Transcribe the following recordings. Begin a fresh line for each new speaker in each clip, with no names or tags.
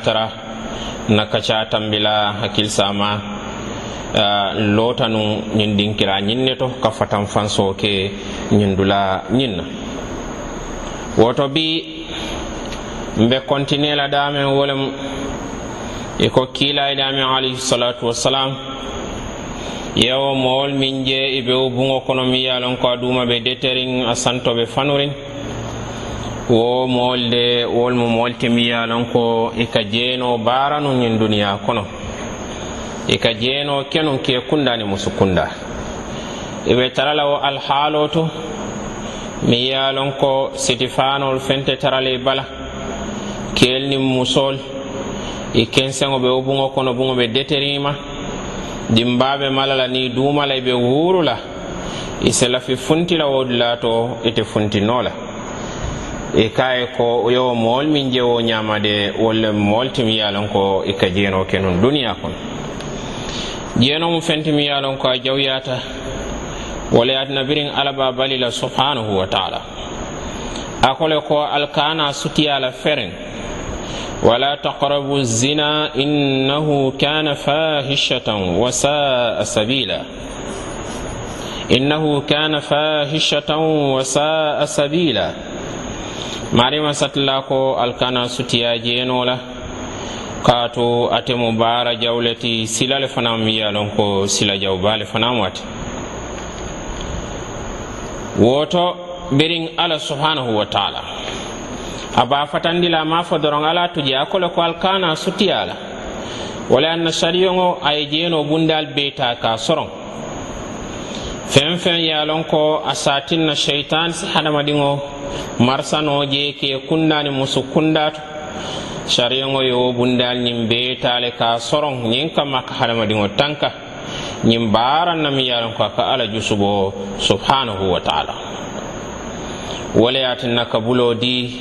naftara na kaca tambila hakil sama lotanu ñin dinkira ñinne to ka fatan fanso ke ñin dula ñinna woto bi mbe continue la damen wolem iko kilay damen alayhi salatu wassalam yewo mool min je i bewo bungo kono mi yalon ko aduma ɓe deterin a santoɓe fanorin wo mool de wolmo mool temiya lon ko i e ka jeeno baaranu ñin duniya kono i e ka jeeno kenun ke kundani musu kunda i ɓe tarala wo alhaalo to mi yiya lon ko sitifanol fente tarale bala keel nin musol i e kenseŋo ɓe wo buŋo kono buŋo ɓe deterima dimbaaɓe malala ni duumala i ɓe wuurula i selafi funtila wo dulaa to ite funtinoo la i e ka ye ko yo mool min je ñamade walla mool timi ye lon ko i e ka jeeno ke nun duniya kono jeeno mu fentimi ye lon ko a jawyata wala yatina birin alaba bali la subhanahu wa taala a kole ko alkana sutiya la fereŋ wala taqrabu zina innahu kana fahishatan wa saa sabila innahu kana fahishatan wa saa sabila maarima satla ko alkana sutiya jeeno la kaato atemo baara jawle ti silale fanaŋ miya lon ko sila jaw baale fanaŋ wati woto biriŋ alla subhanahu wa taala a baafatandi la maafo doroŋ ala tuje a kole ko alkana sutiya la wala anna sariyoŋo a ye jeeno bundaal beeta ka soroŋ fen fen yalon ko a satin na shaitan si hadamadiŋo marsano je ke kundani musu kundatu sariyoŋo yo bundal ñiŋ beetale ka soroŋ ñiŋ kamma ka hadamadiŋo tanka ñiŋ baaran na mi yalon ko a ka alla jusubo subhanahu wa taala wole yatin na kabulo di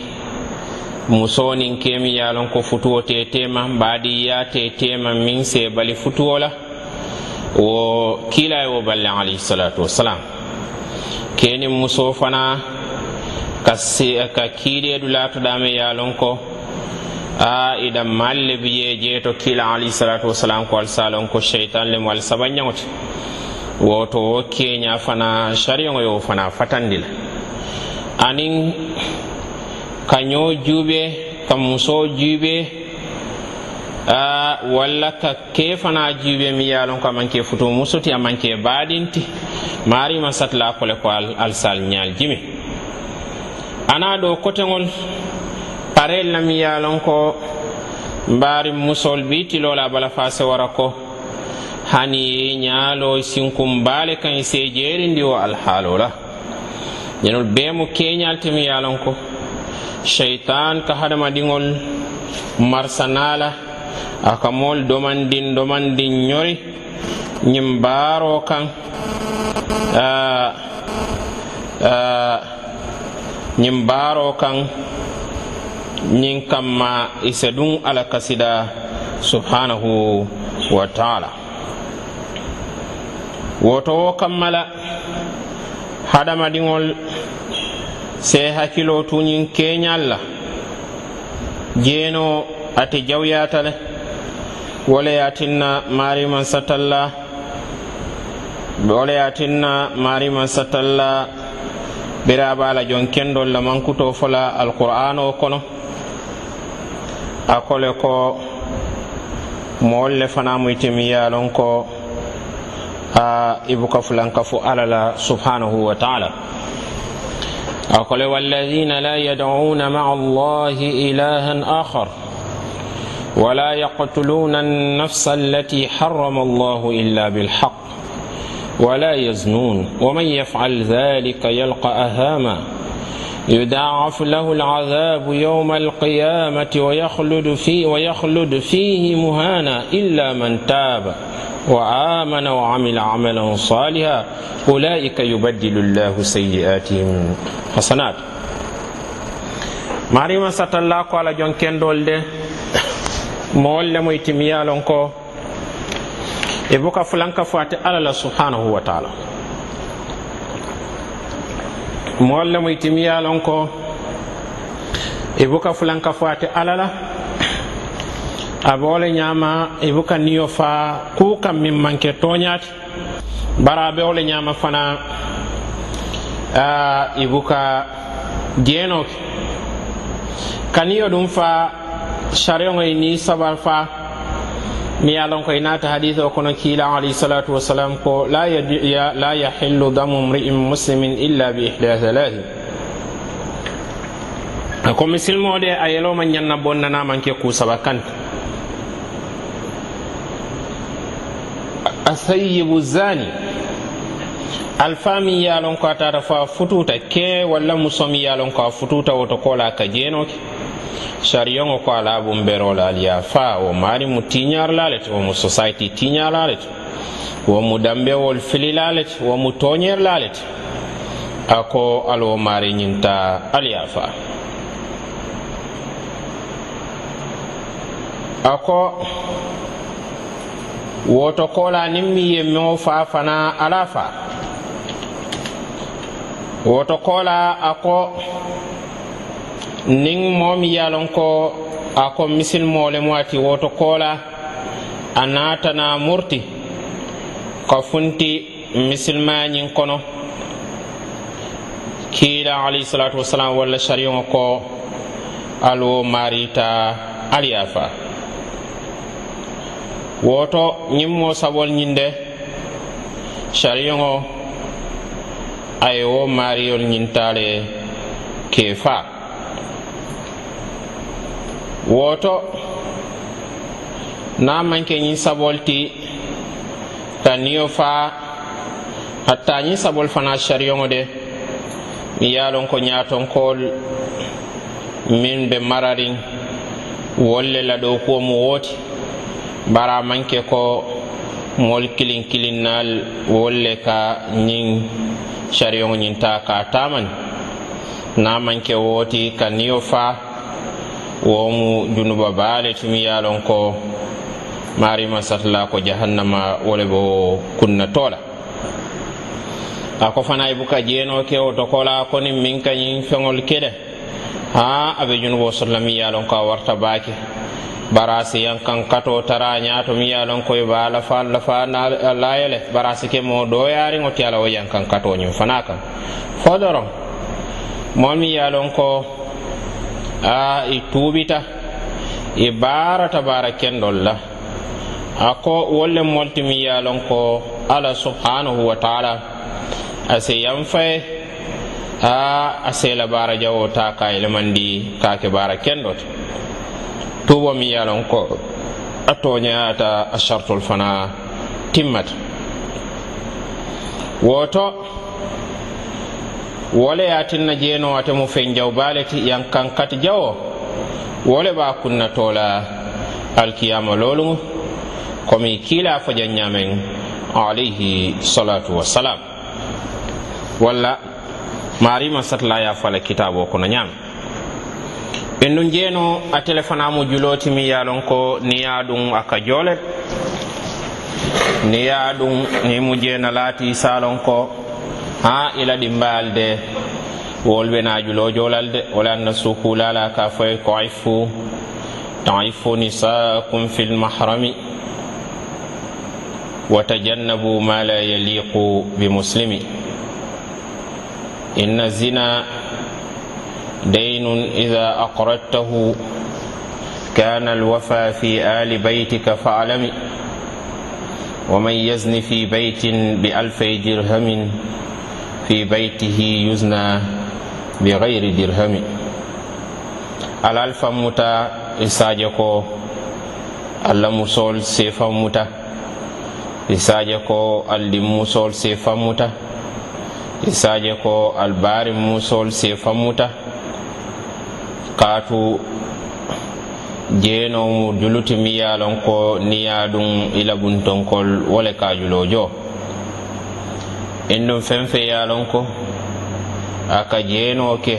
musoninkemi yalon ko futuwo tetema mbadi ya tetema min se bali futuwo la wo kiilaye wo balle alayhisalatu wasalam kenin muso fana ka, ka kiileedu laatoɗame yaalon ko a idan maal le biye jeeto kiila alayhisalatu wasalam ko alsaalon ko cheytan le mo alsabanñagote woto wo keña fana sariyogo yo fana fatandi la anin kaño juuɓe ka muso juuɓe Ah, walla ka ke fana jiwe mi yalon ko a manke futu musuti a manke badinti marima satla kole ko al, al sal ñal jimi ana do kotengol parel na mi yalon ko mbari musol bi tilola bala fase wara ko hani ñalo sinkum bale kan se jeri ndi o alhalola ñenol bemu keñal te mi yalon ko cheytan ka hadamadiŋol marsanala aka mol domandin domandin ñori ñim baaro kan ñim baaro kan ñin kamma isedun alakasida subhanahu wa taala woto wo kammala hadamadiŋol se hakkilo tuñin keñal la jeeno ati jawyata le wole ye tinna mariman satalla wole ye tinna mariman satalla biraba la jon kendol la mankuto fola alqur'ano kono a kole ko moolu fana muyitimi ye lon ko a ibuka fulankafu ala la subhanahu wa taala a kole walladina la yad'una maa allahi ilahan akhar ولا يقتلون النفس التي حرم الله إلا بالحق ولا يزنون ومن يفعل ذلك يلقى أهاما يداعف له العذاب يوم القيامة ويخلد فيه, ويخلد فيه مهانا إلا من تاب وآمن وعمل عملا صالحا أولئك يبدل الله سيئاتهم حسنات مريم ستلاقوا على جون دول ده mo wolle mo timiyalon ko e boka fulanka fuate alala subhanahu wa taala mo wolle mo timiyalon ko e boka fulanka fuate alala abo le ñama e boka niyo fa kuukan min manke toñati bara be ole ñama fana e boka jeenoke kaniyo ɗum fa shari'o ni sabar fa mi ye lon ko inata hadise o kono kiila alayhi salatu wasalam ko la, ya, la yahillu damu mri'in muslimin illa bi ihda thalathi ko misilmo de a yeloma ñanna bonnanamanke ku saba kanta asayibu zani alfami ye lon ko a tata fo a fututa ke walla musomi ye lon ko a fututa woto kola ka jeenoke sariyoŋo ko ala bumberola aliya fa wo maari mu tiñarla le to womu society tiñala le to womu dambewol filila le to womu toñerla le to a ko ala wo maari ñinta aliya fa a ko woto kola nin mi yemmeŋo fa fana ala fa woto kola a ko niŋ moomi ye a loŋ ko a ko misilimoo le mu ati woto koola a naata naa murti ka funti misilimaya ñiŋ kono kiila alayhi salatu wasalam walla sariŋo ko ali wo maarita ali ye faa woto ñiŋ moo sabol ñiŋ de sariŋo a ye wo maariyolu ñiŋ taa le kee faa woto na manke ñiŋ sabol ti ta niyo fa hatta ñiŋ sabol fana sariyoŋo de mi ye a loŋ ko ñaatonkool miŋ be marariŋ wolu le ladoo kuwo mu wo ti bari a manke ko moolu kiliŋ kiliŋ naal wolu le ka ñiŋ sariyoŋo ñiŋ taa ka a taamani na manke wo ti ka niyo faa womu junuba baale tumi yalon ko marima satla ko jahannama wole bo kunna tola a ko fana e buka jeeno kewo to kola konin min kañin feŋol keɗe ha aɓe junubo sallam mi yalon ko a warta baake barasi yang kan kato tara nya to mi yalon ko e bala fa la fa na layele barasi ke mo do yari ngoti ala o yang kan kato nyu fana kan fodoro mo mi yalon ko a i tuɓita i barata bara kendol la a ko wolle molti mi yalon ko ala subhanahu wa taala a se yanfaye a a sela bara jawo ta ka ilemandi kake bara kendot tuɓo mi yalon ko a toñayata a chartol fana timmat woto wole yatinna jeeno ate mu fen jaw baaleti yankankati jawo wole ɓa kunna tola alkiyama lolugu komi kiila fojanñamen alayhi salatu wassalam walla marima satla ya fala kitabo kono ñaame en nun jeeno a telefonamu julotimi yalon ko niya ɗum aka jolet niya ɗum ni mu jeena laati salon ko ha ila ɗimbal de wol ɓe jolalde jolal de wala anna sukulala ka foye ko ifu fil mahrami wa tajannabu ma la yaliqu bi muslimi inna zina دين إذا aqradtahu كان الوفا في آل بيتك فاعلم ومن يزن في بيت بألف درهم fi baytihi yusna bi gayri dirhami alal famuta isaje e ko allah musol si famuta isaje e ko aldi musol si famuta isaje e ko albari musol si famuta katu jeenomu julutimiyalon ko niyaɗum ilabuntonkol wole kajulojoo in ɗum fenfe yalon ko aka jeenoke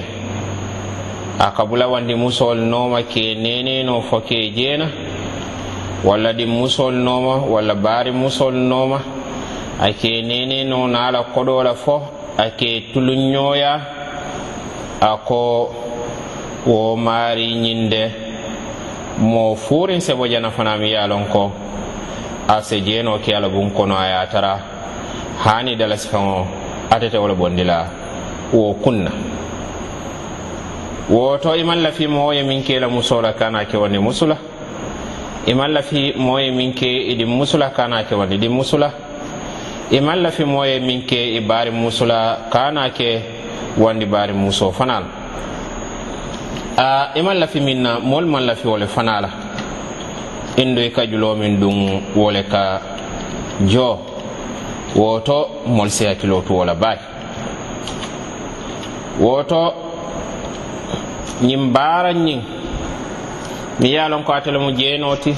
aka bulawandi musowol nooma ke neneno foke jeena walla ɗin musowol nooma walla baari musowol nooma ake neneno naala koɗola fo ake tulunñoya ako wo maari ñinde mo furin sebo jana fanami yalon ko a se jeenoke alabun kono a yatara hani dala sifeŋo atete wo le bondi la wo kunna woto iman lafi moo ye miŋ ke la muso la kana kewondi musula iman lafi moo ye miŋ ke i di musula kana kewondi di musula iman lafi moo ye miŋ ke i baari musula kana ke wandi baari muso fana la a iman lafi miŋ na moolu maŋ lafi wo le fana la indu i ka juloo miŋ duŋ wo le ka joo woto mol seyatilotu wola baake woto ñin baaran ñin mi ya lon ko atele mo jeenoti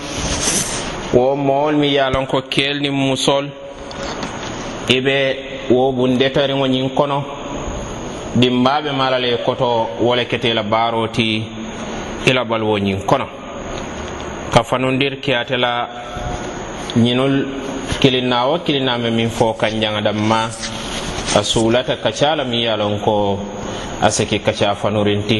wo mool mi ya lon ko kelni musol iɓe wo bundetariŋo ñin kono dimbaɓe malale koto wole ketela baaroti ilabal wo ñin kono ka fanundir ke atela ñinol kilinna wo kilinnaame min fo kan jangadam ma a suulata kacala mi yalon ko a siki kaca fanurinti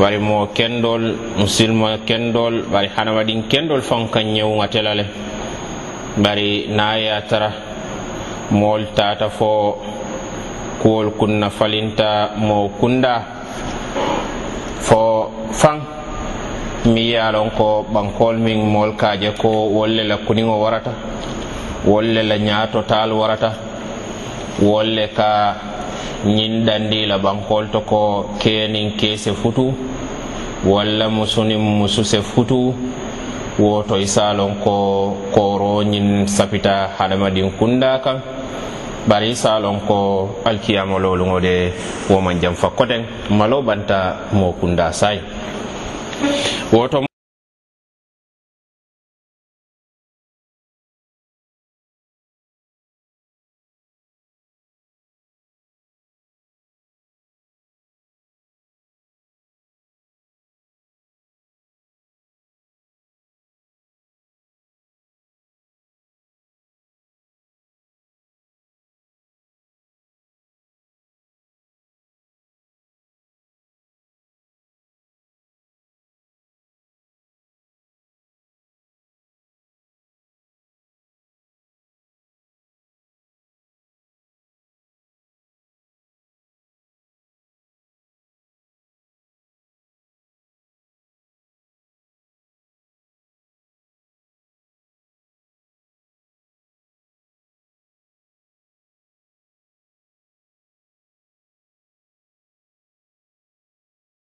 bari mo kendol musilma kendol bari hanawadin kendol fan kan ñewuŋatela le bari naya tara mool tata fo kuwol kunna falinta mo kunda fo faŋ mi ye a lon ko bankol miŋ mool kaje ko wolle la kuniŋo warata wolle la ñaatotaal warata wolle ka ñinndanndi la ɓankolto ko keenin keese futu walla musunin mususe futu woto y e saalon ko koroñin sapita hadamadin kunnda kan bari i saalon ko alkiyamaloluŋo de woman jam fakko den malo banta mo kunnda saayi woto